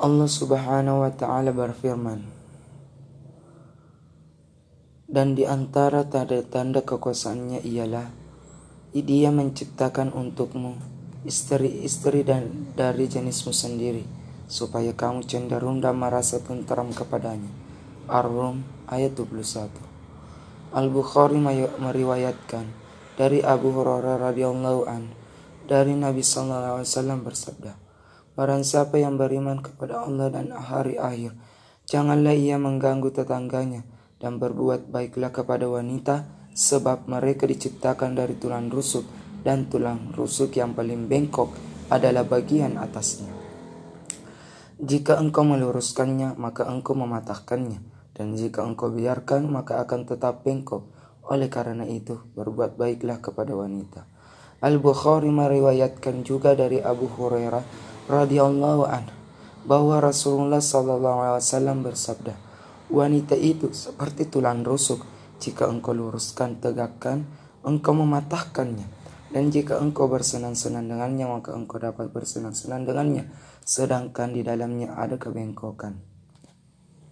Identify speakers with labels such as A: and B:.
A: Allah Subhanahu wa taala berfirman Dan di antara tanda-tanda kekuasaannya ialah Dia menciptakan untukmu istri-istri dan dari jenismu sendiri supaya kamu cenderung dan merasa tenteram kepadanya. Ar-Rum ayat 21. Al-Bukhari meriwayatkan dari Abu Hurairah radhiyallahu an dari Nabi sallallahu alaihi wasallam bersabda, Barang siapa yang beriman kepada Allah dan hari akhir, janganlah ia mengganggu tetangganya dan berbuat baiklah kepada wanita, sebab mereka diciptakan dari tulang rusuk dan tulang rusuk yang paling bengkok adalah bagian atasnya. Jika engkau meluruskannya, maka engkau mematahkannya, dan jika engkau biarkan, maka akan tetap bengkok. Oleh karena itu, berbuat baiklah kepada wanita. Al-Bukhari meriwayatkan juga dari Abu Hurairah radhiyallahu an bahwa Rasulullah sallallahu alaihi wasallam bersabda, wanita itu seperti tulang rusuk. Jika engkau luruskan, tegakkan, engkau mematahkannya. Dan jika engkau bersenang-senang dengannya, maka engkau dapat bersenang-senang dengannya. Sedangkan di dalamnya ada kebengkokan.